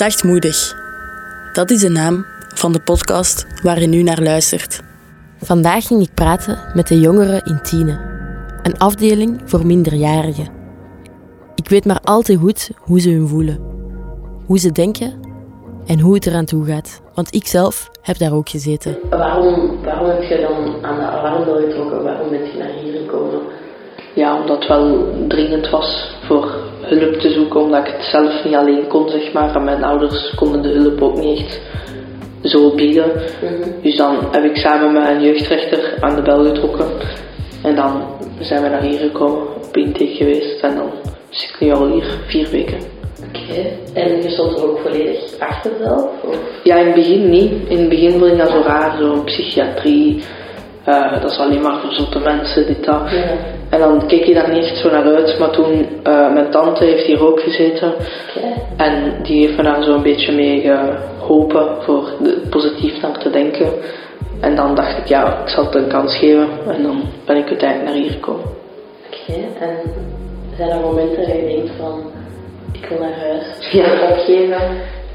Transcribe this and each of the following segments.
Zachtmoedig. Dat is de naam van de podcast waar je nu naar luistert. Vandaag ging ik praten met de jongeren in Tiene, een afdeling voor minderjarigen. Ik weet maar al te goed hoe ze hun voelen, hoe ze denken en hoe het eraan toe gaat. Want ik zelf heb daar ook gezeten. Waarom, waarom heb je dan aan de alarmbel getrokken? Waarom ben je naar hier gekomen? Ja, omdat het wel dringend was voor hulp te zoeken, omdat ik het zelf niet alleen kon, zeg maar. En mijn ouders konden de hulp ook niet echt zo bieden. Dus dan heb ik samen met een jeugdrechter aan de bel getrokken. En dan zijn we naar hier gekomen, op intake geweest. En dan zit ik nu al hier vier weken. Oké. En je stond er ook volledig achter zelf? Of? Ja, in het begin niet. In het begin vond ik dat zo raar, zo psychiatrie. eh, dat is alleen maar voor zotte mensen, dit, dat. Ja. En dan keek je daar niet echt zo naar uit. Maar toen, eh, mijn tante heeft hier ook gezeten. En die heeft me daar zo een beetje mee geholpen voor de, positief naar te denken. En dan dacht ik, ja, ik zal het een kans geven. En dan ben ik uiteindelijk naar hier gekomen. Oké. En zijn er momenten dat je denkt van, ik wil naar huis, ik Ja. wil opgeven?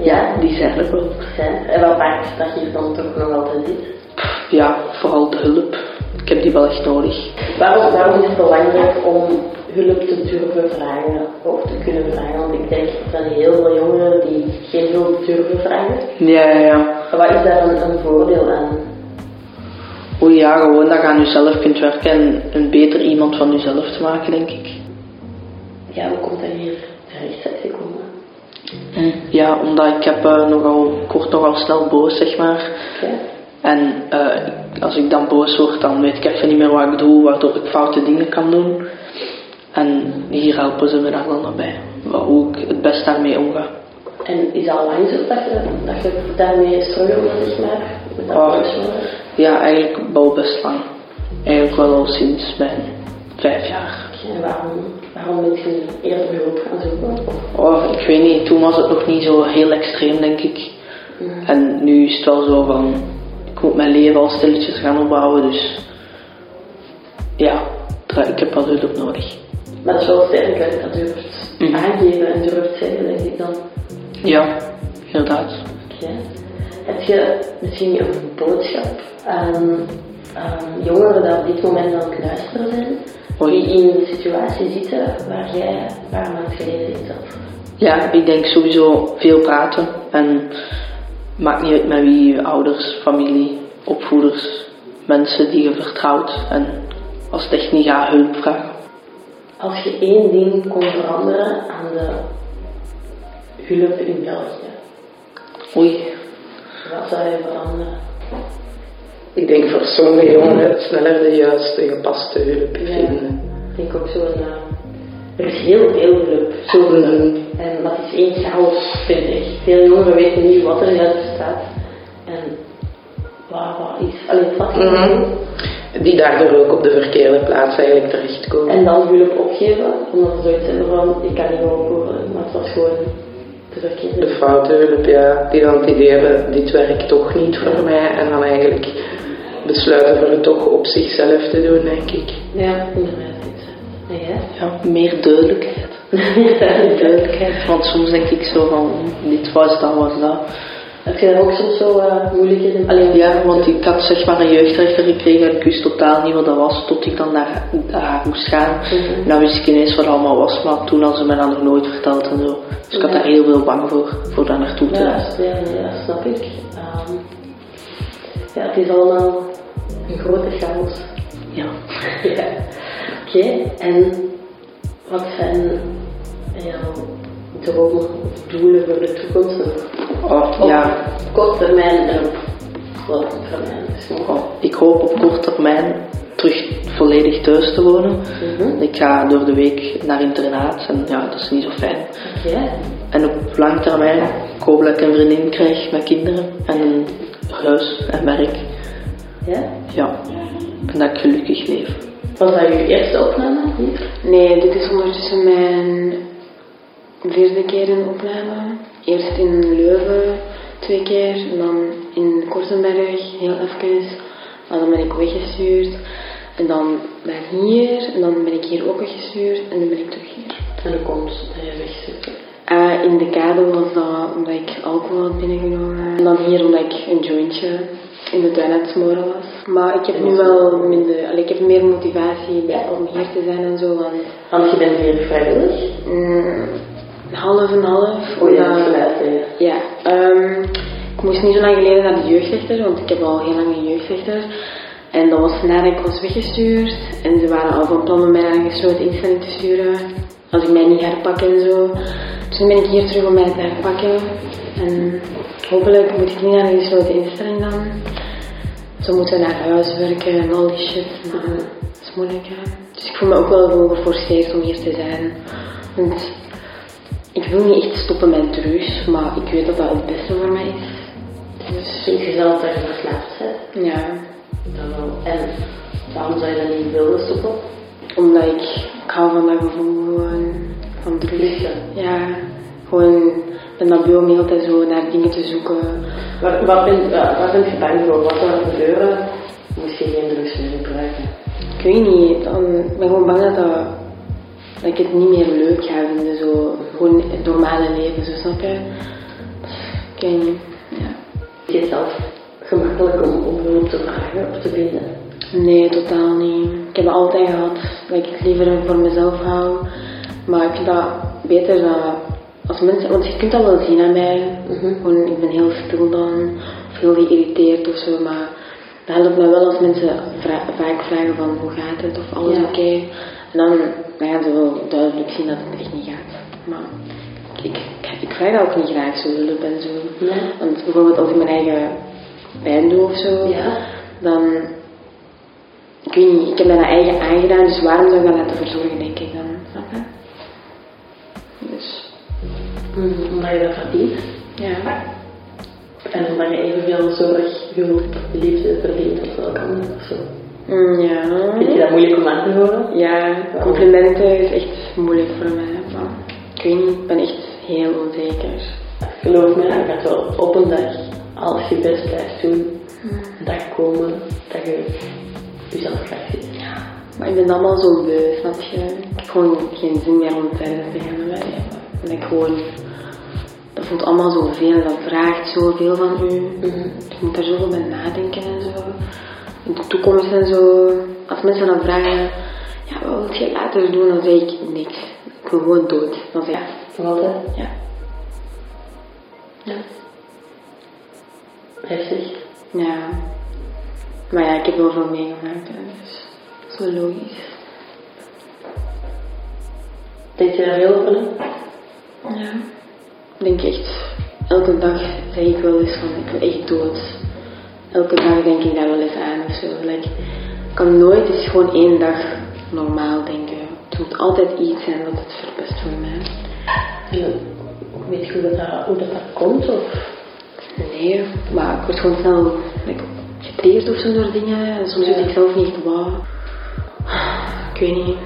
Ja. Die zijn er wel. Ja. En wat maakt dat je dan toch nog altijd zit? Ja, vooral de hulp. Ik heb die wel echt nodig. Waarom, waarom is het belangrijk om hulp te durven vragen of te kunnen vragen? Want ik denk dat er heel veel jongeren die geen hulp durven vragen. Ja, ja, ja. Wat is daar een, een voordeel aan? Oei, ja, gewoon dat je aan jezelf kunt werken en een beter iemand van jezelf te maken, denk ik. Ja, hoe komt dat hier terecht zijn gekomen? Ja, omdat ik heb eh, nogal, ik word nogal snel boos, zeg maar. En eh, als ik dan boos word, dan weet ik even niet meer wat ik doe, waardoor ik foute dingen kan doen. En hier helpen ze me daar dan bij, wat- hoe ik het best daarmee omga. En is al lang zo dat je, dat je daarmee struggelt, zeg maar? Met dat Oh. Ja, eigenlijk wel best lang. Eigenlijk wel al sinds mijn vijf jaar. En waarom, waarom ben je eerder hulp gaan zoeken? Oh, ik weet niet, toen was het nog niet zo heel extreem, denk ik. En nu is het wel zo van, ik moet mijn leven al stilletjes gaan opbouwen, dus ja, ik heb wel hulp nodig. Maar het is wel sterk dat je dat durft Mhm. aangeven en durft zeggen, denk ik dan. Ja, inderdaad. Oké. Heb je misschien een boodschap aan, aan jongeren die op dit moment aan het luisteren zijn, die in een situatie zitten waar jij een paar maanden geleden in zat? Ja, ik denk sowieso veel praten. En maakt niet uit met wie, je ouders, familie, opvoeders, mensen die je vertrouwt. En als het echt niet gaat, hulp vragen. Als je één ding kon veranderen aan de hulp in België, Oei. wat zou je veranderen? Ik denk voor sommige jongeren sneller de juiste gepaste hulp Ja. vinden. Ik denk ook zo, ja. Er is heel veel hulp. Mhm. En dat is één chaos, vind ik. Veel jongeren weten niet wat er juist bestaat. En wat, wat is, alleen wat Mhm. Die daardoor ook op de verkeerde plaats eigenlijk terechtkomen. En dan hulp opgeven, omdat ze zoiets hebben van, ik kan niet geholpen worden, maar het was gewoon te verkeerde. De foute hulp, ja, die dan het idee hebben, dit werkt toch niet voor mij. En dan eigenlijk besluiten voor het toch op zichzelf te doen, denk ik. Ja, inderdaad. En jij? Ja, meer duidelijkheid. Duidelijkheid. Want soms denk ik zo van, dit was dat, was dat. Heb je daar ook soms zo uh, moeilijkheden? Alleen, Ja, want ik had zeg maar een jeugdrechter gekregen en ik wist totaal niet wat dat was tot ik dan naar, naar haar moest gaan. Mhm. Dan wist ik ineens wat allemaal was, maar toen hadden ze me dat nog nooit verteld en zo. Dus ik had Ja. daar heel veel bang voor, voor daar naartoe te Ja, gaan. ja, snap ik. Ehm, ja, het is allemaal een grote chaos. Ja. ja. Oké, en wat zijn dromen of doelen voor de toekomst? Oh, Op ja. korte termijn en op grote termijn. Oh, ik hoop op korte termijn terug volledig thuis te wonen. Mhm. Ik ga door de week naar internaat en ja, dat is niet zo fijn. Oké, En op lang termijn, ik hoop dat ik een vriendin krijg met kinderen en een huis en werk. ja. Ja, en dat ik gelukkig leef. Was dat je eerste opname? Nee, dit is ondertussen mijn vierde keer een opname. Eerst in Leuven twee keer, en dan in Kortenberg heel even. Maar dan ben ik weggestuurd. En dan ben ik hier, en dan ben ik hier ook weggestuurd, en dan ben ik terug hier. En dan komt hij weg. Eh, Eh, in de kade was dat omdat ik alcohol had binnengenomen. En dan hier omdat ik een jointje in de tuin aan het smoren was. Maar ik heb nu wel minder, allee, ik heb meer motivatie bij, om hier te zijn en zo. Want, Want je bent hier vrijwillig. mm, half en half. Oh ja, ja, ehm, ik moest niet zo lang geleden naar de jeugdrechter, want ik heb al heel lang een jeugdrechter. En dat was nadat ik was weggestuurd. En ze waren al van plan om mij naar een gesloten instelling te sturen. Als ik mij niet herpak en zo. Dus nu ben ik hier terug om mij te herpakken. En hopelijk moet ik niet naar een gesloten instelling dan. Ze moeten naar huis werken en al die shit. Maar dat is moeilijk, hè. Dus ik voel me ook wel gewoon geforceerd om hier te zijn. Want ik wil niet echt stoppen met drugs, maar ik weet dat dat het beste voor mij is. Dus Vind je zelf dat je verslaafd bent? ja, Dan wel. En waarom zou je dat niet willen stoppen? omdat ik, ik hou van dat gevoel gewoon van drugs. Liefde. Ja, gewoon ben dat beu om de hele tijd zo naar dingen te zoeken. Waar, waar, ben, je bang voor? Wat zou er gebeuren moest je geen drugs meer gebruiken? Ik weet niet, dan ik ben gewoon bang dat, dat, dat ik het niet meer leuk ga vinden, zo gewoon het normale leven, zo snap je? Weet niet, ja. Is het zelf gemakkelijk om, om hulp te vragen of te vinden? Nee, totaal niet. Ik heb het altijd gehad dat ik het liever voor mezelf hou. Maar ik vind dat beter dat als mensen, want je kunt dat wel zien aan mij. Gewoon, ik ben heel stil dan, of heel geïrriteerd of zo. Maar dat helpt mij wel als mensen vra- vaak vragen van hoe gaat het of alles Ja. oké. En dan, dan gaan ze wel duidelijk zien dat het echt niet gaat. Maar ik, ik, ik vraag dat ook niet graag zo hulp en zo. Nee. Want bijvoorbeeld als ik mijn eigen pijn doe of zo, Ja. dan ik weet niet, ik heb dat eigen aangedaan, dus waarom zou ik dat laten verzorgen, denk ik dan, snap je? Dus, Mm, Omdat je dat verdient. ja. En omdat je evenveel zorg, hulp, liefde verdient als elk ander of zo. Mm, ja. Vind je dat moeilijk om aan te horen? Ja, complimenten is echt moeilijk voor mij. Ik weet niet, ik ben echt heel onzeker. Geloof me, je gaat wel op een dag, als je best blijft doen, een dag komen dat je jezelf graag ziet. Maar ik ben allemaal zo beu, snap je? Ik heb gewoon geen zin meer om verder te gaan met. En ik gewoon, dat voelt allemaal zoveel, dat vraagt zoveel van u. Je moet daar zoveel bij nadenken en zo. In de toekomst en zo. Als mensen dan vragen, ja, wat wil je later doen? Dan zeg ik niks. Gewoon dood. Ik, ja, altijd? ja. Ja. Heftig. Ja. Maar ja, ik heb wel veel meegemaakt, dus is wel logisch. Denk je daar heel over? Ja. Ik denk echt, elke dag zeg ik wel eens van, ik wil echt dood. Elke dag denk ik daar wel eens aan of zo. Like, ik kan nooit eens gewoon één dag normaal denken. Het moet altijd iets zijn dat het verpest voor mij. En weet je hoe dat, hoe dat, komt? Of? Nee, maar ik word gewoon snel like, getriggerd of zo door dingen. En soms weet ik zelf niet wat. Ik weet niet.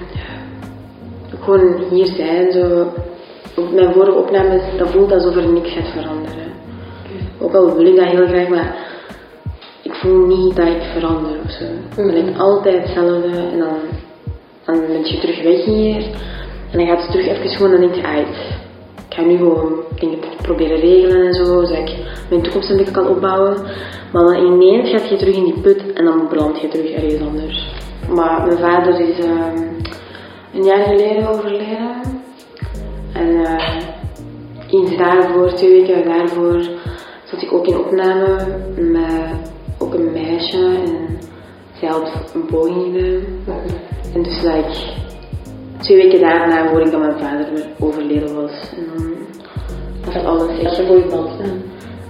Gewoon hier zijn, zo. Op mijn vorige opnames, dat voelt alsof er niks gaat veranderen. Ook al wil ik dat heel graag, maar ik voel niet dat ik verander of zo. Ik ben altijd hetzelfde en dan, dan ben je terug weg hier. En dan gaat het terug even gewoon en denk je, uit. Ik ga nu gewoon dingen proberen regelen en zo, zodat ik mijn toekomst een beetje kan opbouwen. Maar dan ineens gaat je terug in die put en dan beland je terug ergens anders. Maar mijn vader is ehm, een jaar geleden overleden. En eh, iets daarvoor, twee weken daarvoor, zat ik ook in opname met ook een meisje. En zij had een poging gedaan. En dus like, twee weken daarna hoorde ik dat mijn vader overleden was. En dan was alles Dat is een goede band.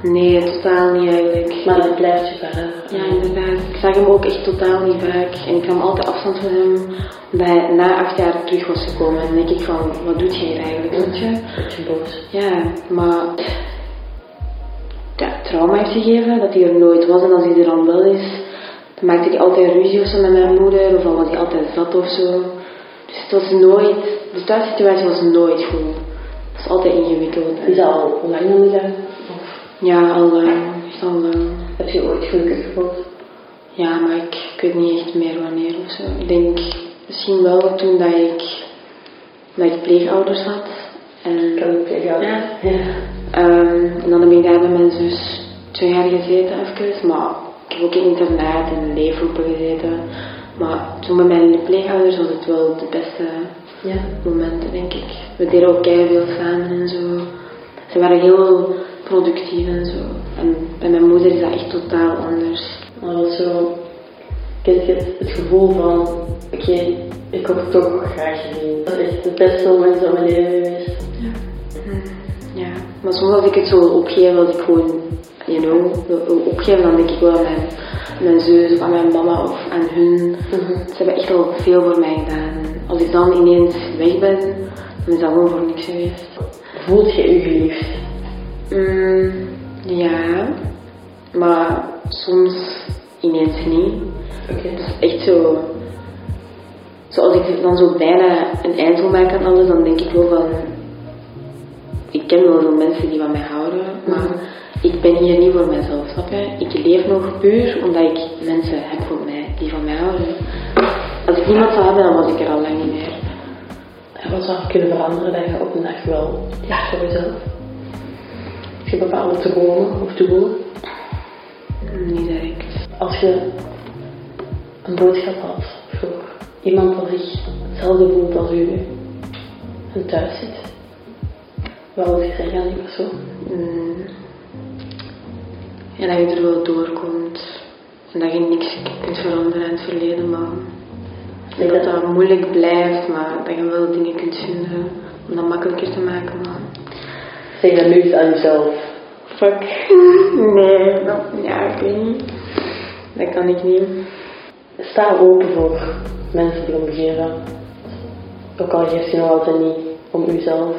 Nee, totaal niet eigenlijk. Maar dat blijft je verder. Ja, inderdaad. Ik zag hem ook echt totaal niet vaak. En ik nam altijd afstand van hem, omdat hij na acht jaar terug was gekomen. En dan denk ik van, wat doet jij hier eigenlijk, weet je? Beetje boos. Ja, maar... Ja, trauma heeft gegeven, dat hij er nooit was. En als hij er dan wel is, dan maakte ik altijd ruzie of zo met mijn moeder. Of dan was hij altijd zat of zo. Dus het was nooit... De thuissituatie was nooit goed. Het was altijd ingewikkeld. Is dat al lang aan de gang? Of Ja, al lang. Al heb je ooit gelukkig gevoeld? Ja, maar ik, ik weet niet echt meer wanneer of zo. Ik denk misschien wel toen dat ik, dat ik pleegouders had. En, ik tegen Ja. ja. Ehm, en dan heb ik daar met mijn zus twee jaar gezeten even. Maar ik heb ook in internaat en leefgroepen gezeten. Maar toen met mijn pleegouders was het wel de beste ja. momenten, denk ik. We deden ook veel samen en zo. Ze waren heel productief en zo. En bij mijn moeder is dat echt totaal anders. Maar dat was zo, kent je het, gevoel van, oké, ik word toch graag gezien. Dat is het beste moment van mijn leven geweest. Ja, maar soms als ik het zo opgeven, als ik gewoon, you know, wil opgeven, dan denk ik wel aan mijn, mijn zus of aan mijn mama of aan hun. Ze hebben echt al veel voor mij gedaan. Als ik dan ineens weg ben, dan is dat gewoon voor niks geweest. Voelt je je geliefd? Mm, ja, maar soms ineens niet. Het is echt zo. Zoals ik dan zo bijna een eind wil maken aan alles, dan denk ik wel van. Ik ken wel veel mensen die van mij houden, maar ik ben hier niet voor mezelf, snap je? Ik leef nog puur omdat ik mensen heb voor mij die van mij houden. Als ik niemand zou hebben, dan was ik er al lang niet meer. En wat zou kunnen veranderen dat je op een dag wel ja voor jezelf? Heb je bepaalde dromen of doelen? Niet direct. Als je een boodschap had voor iemand die zich hetzelfde voelt als u en thuis zit, wat wil je zeggen aan die persoon? Mm. Ja, dat je er wel doorkomt. En dat je niks kunt veranderen in het verleden, maar ik denk dat dat moeilijk blijft, maar dat je wel dingen kunt vinden om dat makkelijker te maken. Maar... Zeg dat nu eens aan jezelf. Fuck. Nee, dat, ja, ik weet niet. Dat kan ik niet. Sta open voor mensen die om je geven. Ook al geeft je nog altijd niet om uzelf.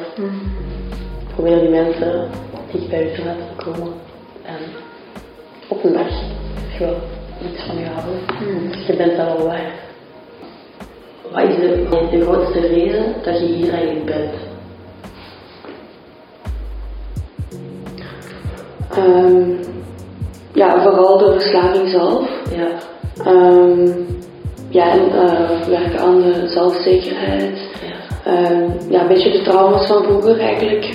Probeer die mensen dicht bij u te laten komen. Op een dag je wel iets van je houden. Je bent dat wel waard. Wat is de, de grootste reden dat je hier eigenlijk bent? Ehm, ja, vooral de verslaving zelf. Ja. Ehm, ja, en eh, werken aan de zelfzekerheid. Ja. Ehm, ja, een beetje de trauma's van vroeger eigenlijk.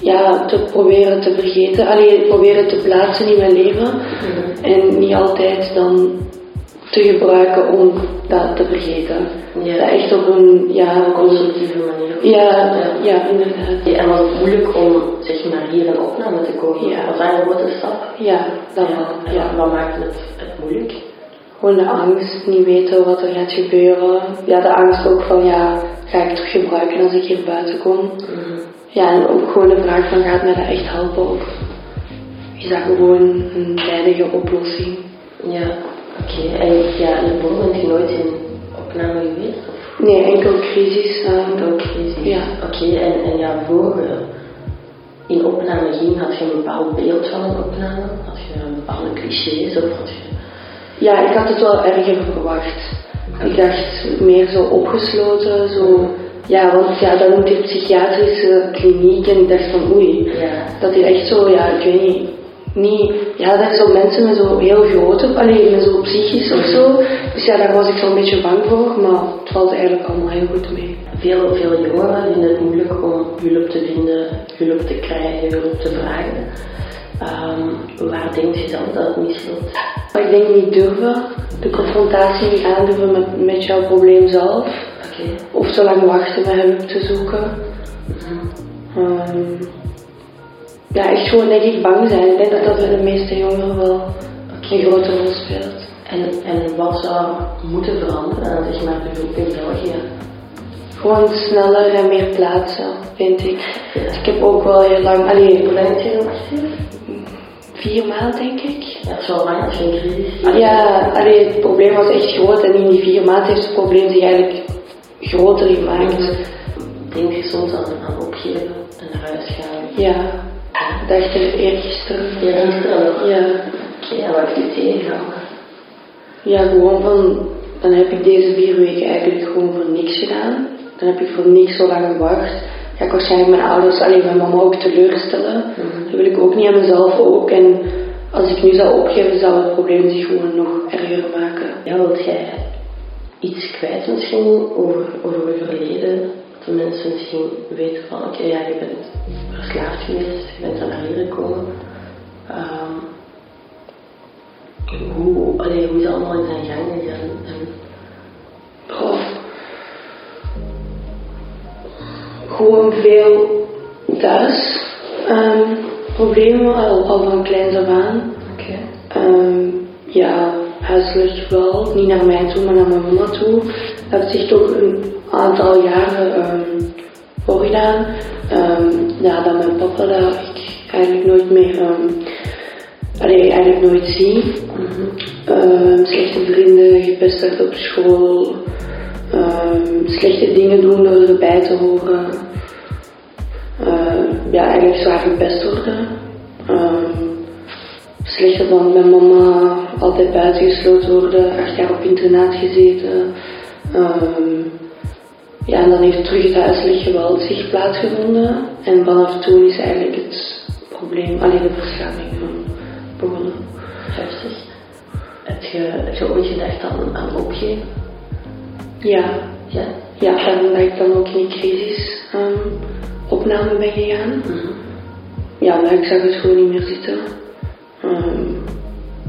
Ja, te proberen te vergeten. Alleen proberen te plaatsen in mijn leven. En niet altijd dan te gebruiken om dat te vergeten. Ja. Dat echt op een, ja, constructieve manier. ja, ja, inderdaad. En was het moeilijk om zeg maar hier een opname te komen? Ja. Was dat een grote stap? Ja, dat Ja. wel. Ja. wat maakte het, het moeilijk? Gewoon de angst, niet weten wat er gaat gebeuren. Ja, de angst ook van, ja, ga ik het toch gebruiken als ik hier buiten kom? Ja, en ook gewoon de vraag van, gaat mij dat echt helpen? Of is dat gewoon een tijdige oplossing? Ja, oké. En ja, in de bron bent je nooit in opname geweest? Of Nee, enkel crisis. ehm, ook crisis? Ja. Oké, en, en ja, voor je in opname ging, had je een bepaald beeld van een opname? Had je een bepaalde clichés of had je... Ja, ik had het wel erger verwacht. Ik dacht meer zo opgesloten, zo... Ja, want ja, dat noemt hier psychiatrische kliniek en ik dacht van oei. Ja. Dat die echt zo, ja, ik weet niet, niet... Ja, dat zijn zo mensen met zo heel grote, alleen met zo psychisch of zo. Dus ja, daar was ik zo'n beetje bang voor, maar het valt eigenlijk allemaal heel goed mee. Veel, veel jongeren vinden het moeilijk om hulp te vinden, hulp te krijgen, hulp te vragen. Ehm, waar denk je dan dat het misloopt? Ik denk niet durven, de confrontatie niet aandurven met, met jouw probleem zelf. Of zo lang wachten met hulp te zoeken. Ehm, ja, echt gewoon denk ik bang zijn. Ik denk dat dat bij de meeste jongeren wel een grote rol speelt. En, en wat zou moeten veranderen aan zeg maar, in België? Gewoon sneller en meer plaatsen, vind ik. Ik heb ook wel heel lang, Hoe alleen lang heb je hier? vier maanden denk ik. Ja, wel lang als je een crisis. Ja, alleen het probleem was echt groot en in die vier maanden heeft het probleem zich eigenlijk groter gemaakt. Denk je soms aan, aan opgeven en naar huis gaan? Ja, dacht ik eergisteren. Eergisteren nog? Ja. Oké, heb je? Ja, gewoon van, dan heb ik deze vier weken eigenlijk gewoon voor niks gedaan. Dan heb ik voor niks zo lang gewacht. Ga ik waarschijnlijk mijn ouders, alleen mijn mama ook teleurstellen. Dat wil ik ook niet aan mezelf ook. En als ik nu zou opgeven, zou het probleem zich gewoon nog erger maken. Ja, wilt jij iets kwijt misschien over, over je verleden? de mensen misschien weten van oké, ja, je bent verslaafd geweest, je bent naar hier gekomen. Ehm, hoe, allee, hoe is het allemaal in zijn gang gegaan? En, Goh. Gewoon veel thuis. ehm, problemen al, al van kleins af aan. oké. Ehm, ja, huiselijk geweld. Niet naar mij toe, maar naar mijn mama toe. Dat heeft zich toch een aantal jaren ehm voorgedaan. Ehm, ja, dat mijn papa dat ik eigenlijk nooit meer... allee, eigenlijk nooit zie. Ehm, slechte vrienden, gepest werd op school. Slechte dingen doen door erbij te horen. Ja, eigenlijk zwaar gepest worden. Slechter dan mijn mama, altijd buitengesloten worden, acht jaar op internaat gezeten. Ehm, ja, en dan heeft terug het huiselijk geweld zich plaatsgevonden. En vanaf toen is eigenlijk het probleem, alleen de verslaving um, begonnen. Heftig. Heb je, heb je ooit gedacht aan, aan opgeven? Ja, Ja. ja en dat ik dan ook in crisis ehm, opname ben gegaan. Ja, maar ik zag het gewoon niet meer zitten. Ehm,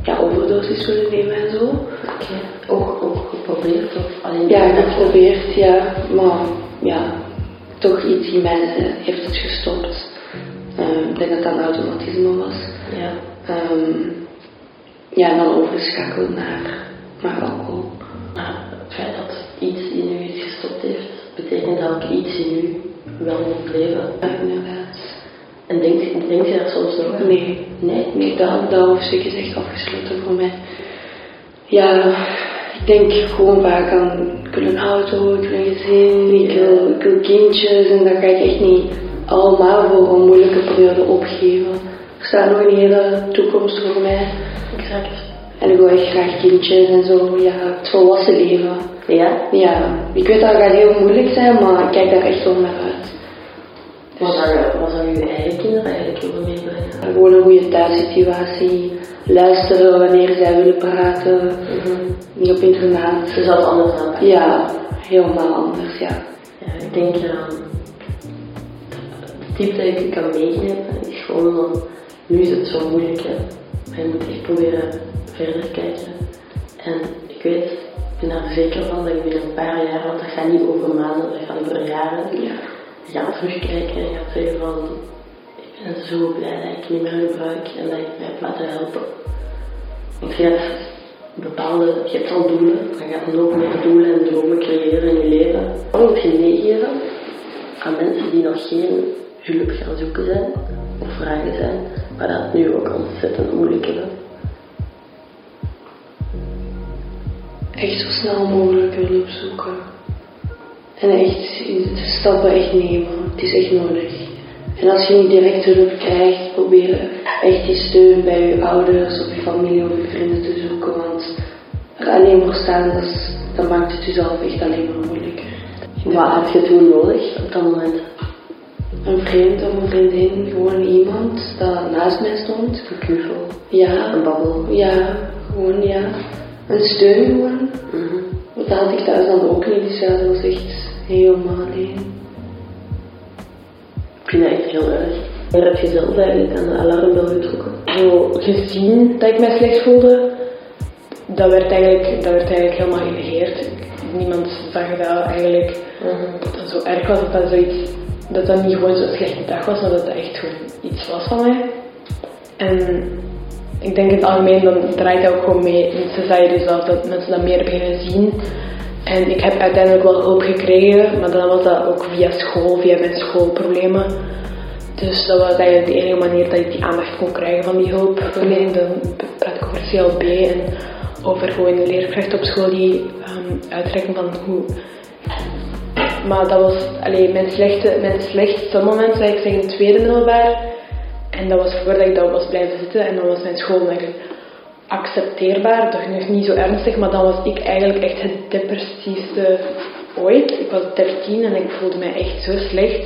ja, overdosis willen nemen en zo. Oké. Ook, ook geprobeerd of alleen Ja, geprobeerd, ja, maar ja, toch iets in mij heeft het gestopt. Ehm, ik denk dat dat een automatisme was. Ja. Ehm, ja, en dan overgeschakeld naar, naar alcohol. Maar het feit dat iets in u iets gestopt heeft, betekent dat ook iets in u wel moet leven. Ja, inderdaad. En denk, denk je daar soms nog aan? Nee, Nee? nee dat, dat hoofdstuk is echt afgesloten voor mij. Ja, ik denk gewoon vaak aan, ik wil een auto, ik wil een gezin, ik wil, ik wil kindjes en dat ga ik echt niet allemaal voor een moeilijke periode opgeven. Er staat nog een hele toekomst voor mij. Exact. En ik wil echt graag kindjes en zo, ja, het volwassen leven. Ja? Ja, ik weet dat het gaat heel moeilijk zijn, maar ik kijk daar echt wel naar uit. Wat zou, je- eigen kinderen eigenlijk willen meebrengen? Gewoon een goede thuissituatie, luisteren wanneer zij willen praten, niet op internaat. Ze zou het anders aanpakken. Ja, helemaal anders, ja. Ja, ik denk aan het tip dat ik je kan meegeven is gewoon van nu is het zo moeilijk hè. Maar je moet echt proberen verder kijken. En ik weet, ik ben er zeker van dat je binnen een paar jaar, want dat gaat niet over maanden, dat gaat over jaren. Ja. Gaat terugkijken en je gaat zeggen van ik ben zo blij dat ik niet meer gebruik en dat ik mij heb laten helpen. Want je hebt bepaalde, je hebt al doelen, gaat je nog meer doelen en dromen creëren in je leven. Wat moet je meegeven aan mensen die nog geen hulp gaan zoeken zijn of vragen zijn, maar dat nu ook ontzettend moeilijk hebben? Echt zo snel mogelijk hulp zoeken. En echt de stappen echt nemen. Het is echt nodig. En als je niet direct hulp krijgt, probeer echt die steun bij je ouders of je familie of je vrienden te zoeken. Want er alleen voor staan, dat, is- dat maakt het jezelf echt alleen maar moeilijker. Wat had je toen nodig op dat moment? Een vriend of een vriendin, gewoon iemand dat naast mij stond. Een knuffel, Ja, een babbel. ja, gewoon ja. Een steun gewoon. Want dat had ik thuis dan ook niet, dus ja, dat was echt helemaal alleen. Ik vind dat echt heel erg. Wanneer heb je zelf eigenlijk aan de alarmbel getrokken? zo gezien dat ik mij slecht voelde, dat werd eigenlijk, dat werd eigenlijk helemaal genegeerd. Niemand zag dat eigenlijk dat dat zo erg was, dat dat zoiets, dat dat niet gewoon zo'n slechte dag was, maar dat dat echt gewoon iets was van mij. En ik denk in het algemeen, dan draait dat ook gewoon mee in society zelf, dat mensen dat meer beginnen zien. En ik heb uiteindelijk wel hulp gekregen, maar dan was dat ook via school, via mijn schoolproblemen. Dus dat was eigenlijk de enige manier dat ik die aandacht kon krijgen van die hulpverlening. Dan praat ik over CLB en over gewoon de leerkracht op school die um, uitreiken van hoe. Maar dat was alleen mijn, slechte, mijn slechtste moment, zou ik zeggen, tweede middelbaar. En dat was voordat ik dat was blijven zitten en dan was mijn school accepteerbaar, toch nog niet zo ernstig, maar dan was ik eigenlijk echt het depressiefste ooit. Ik was 13 en ik voelde mij echt zo slecht.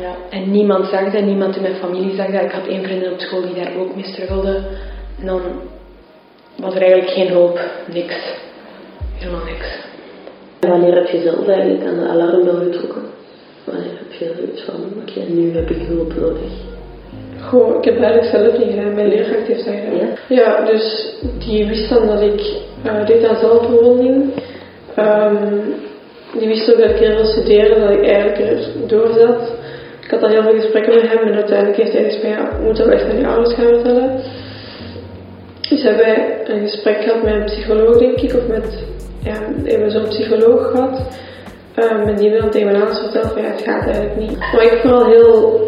Ja. En niemand zag dat, niemand in mijn familie zag dat. Ik had één vriendin op school die daar ook mee struggelde. En dan was er eigenlijk geen hulp, niks. Helemaal niks. En wanneer heb je zelf eigenlijk aan de alarmbel getrokken? Wanneer heb je zoiets van, oké, nu heb ik hulp nodig? Ik heb dat eigenlijk zelf niet gedaan. Mijn leerkracht heeft dat gedaan. Ja, dus die wist dan dat ik uh, deed aan zelfverwonding. Um, die wist ook dat ik heel veel studeerde, dat ik eigenlijk er door zat. Ik had al heel veel gesprekken met hem en uiteindelijk heeft hij gezegd van ja, we moeten wel echt aan je ouders gaan vertellen. Dus hebben wij een gesprek gehad met een psycholoog, denk ik, of met, ja, hebben zo'n psycholoog gehad. Um, en die wil dan tegen mijn ouders vertellen van ja, het gaat eigenlijk niet. Wat ik vooral heel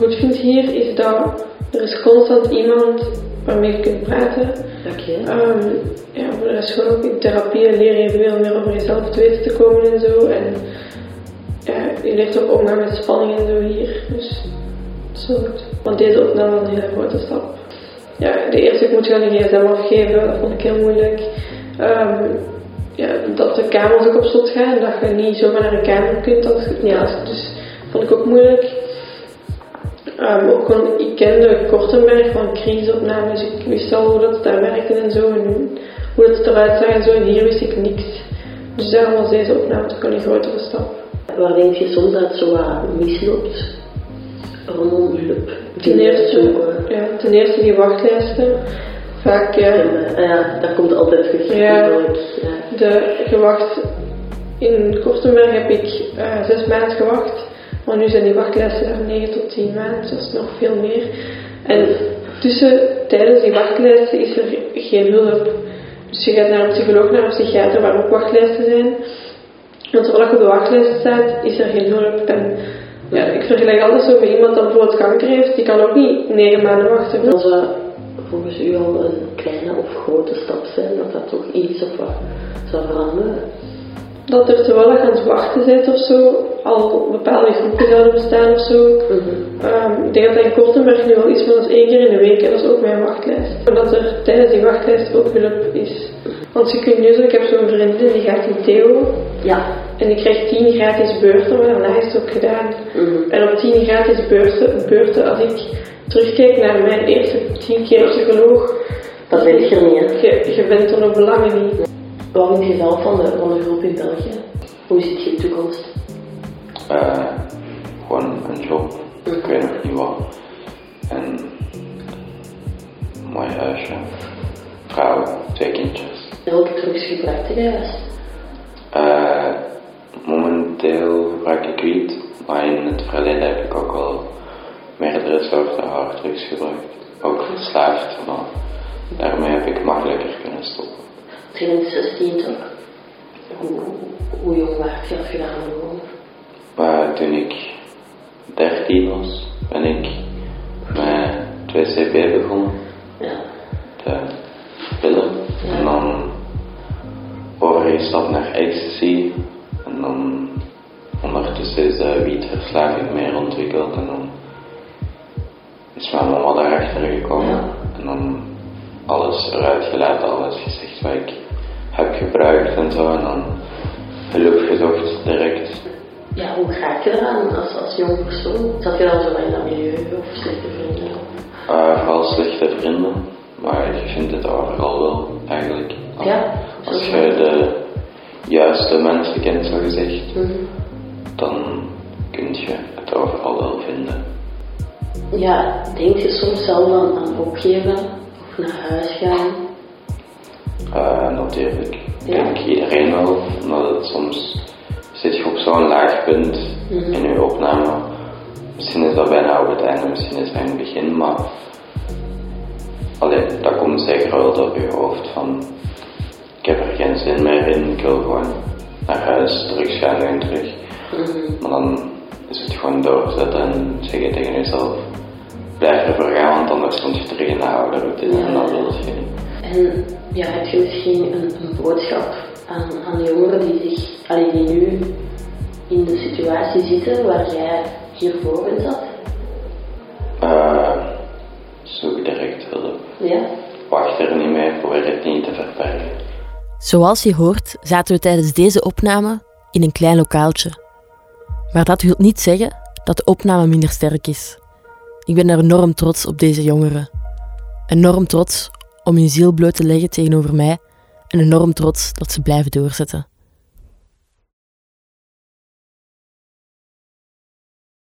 goed vind hier, is dat er is constant iemand waarmee je kunt praten. Okay. Um, ja, voor de rest gewoon ook in therapie leer je veel meer over jezelf te weten te komen en zo. En ja, je leert ook omgaan met spanning en zo hier. Dus zo goed. Want deze opname was een hele grote stap. Ja, de eerste keer moet je aan de gsm afgeven, dat vond ik heel moeilijk. Um, ja, dat de kamers ook op slot gaan en dat je niet zomaar naar een kamer kunt. Dat, ja, dus vond ik ook moeilijk. Um, ook gewoon, ik kende Kortenberg van crisisopnames, ik wist al hoe dat daar werkte en zo, en hoe het eruit zag en zo, en hier wist ik niks. Dus daarom was deze opname toch een grotere stap. Waar denk je soms dat het zo wat misloopt? Rondom hulp? Ten eerste, ja, ten eerste die wachtlijsten. Vaak, ja. Ja, dat komt altijd terug. Ja, ja. De gewacht... In Kortenberg heb ik uh, zes maanden gewacht. Maar nu zijn die wachtlijsten daar 9 tot 10 maanden, dat is nog veel meer. En tussen, tijdens die wachtlijsten is er geen hulp. Dus je gaat naar een psycholoog, naar een psychiater, waar ook wachtlijsten zijn. Want zolang je op de wachtlijst staat, is er geen hulp. En ja, ik vergelijk altijd zo bij iemand dat bijvoorbeeld kanker heeft, die kan ook niet 9 maanden wachten. Dat zou volgens u al een kleine of grote stap zijn, dat dat toch iets of wat zou veranderen? dat er terwijl je aan het wachten bent of zo, al bepaalde groepen zouden bestaan of zo. um, ik denk dat dat in Kortenberg nu al is van ons één keer in de week en dat is ook mijn wachtlijst. Maar dat er tijdens die wachtlijst ook hulp is. Want je kunt nu zo, ik heb zo'n vriendin die gaat in Theo. Ja. En die krijgt 10 gratis beurten, maar daarna is het ook gedaan. Mhm. En op 10 gratis beurten, beurten, als ik terugkijk naar mijn eerste 10 keer psycholoog. Dat weet je niet, hè? Je, je bent er nog belangen niet. Wat vind je zelf van de, van de groep in België? Hoe ziet je toekomst? Uh, gewoon een job, ik weet nog niet wat. En een mooi huisje, vrouw, twee kindjes. Welke drugs gebruikt je juist? Uh, momenteel gebruik ik wiet, maar in het verleden heb ik ook wel meerdere soorten harddrugs gebruikt. Ook verslaafd, maar daarmee heb ik makkelijker kunnen stoppen. 2016 toch? Hoe, hoe jong was je als je? Maar toen ik 13 was, ben ik met 2CB begonnen. Ja. De pillen. Ja. En dan overgestapt naar ecstasy. En dan ondertussen is de wietverslaving meer ontwikkeld. En dan is mijn mama daarachter gekomen. Ja. En dan alles eruit gelaten, alles gezegd wat ik heb gebruikt en zo. En dan hulp gezocht direct. Ja, hoe raak je eraan als, als jong persoon? Zat je dan zo in dat milieu of slechte vrienden? Uh, vooral slechte vrienden, maar je vindt het overal wel eigenlijk. Ja, Als je de juiste mensen kent, zo gezegd, Mhm. dan kun je het overal wel vinden. Ja, denk je soms zelf aan, aan opgeven of naar huis gaan? Uh, natuurlijk. Ik Ja. denk iedereen wel, omdat het soms zit je op zo'n laag punt Mhm. in je opname. Misschien is dat bijna op het einde, misschien is dat in het begin, maar alleen dat komt zeker wel door je hoofd van ik heb er geen zin meer in, ik wil gewoon naar huis, terug gaan en terug. Mhm. Maar dan is het gewoon doorzetten en zeggen tegen jezelf blijf ervoor gaan, want anders komt je terug in de oude routine en dat wil je niet. En ja, heb je misschien een, een boodschap aan, aan jongeren die, zich, allee, die nu in de situatie zitten waar jij hiervoor bent zat? Uh, zoek direct hulp. Ja? Wacht er niet mee, probeer het niet te verbergen. Zoals je hoort, zaten we tijdens deze opname in een klein lokaaltje. Maar dat wil niet zeggen dat de opname minder sterk is. Ik ben er enorm trots op deze jongeren. Enorm trots om hun ziel bloot te leggen tegenover mij en enorm trots dat ze blijven doorzetten.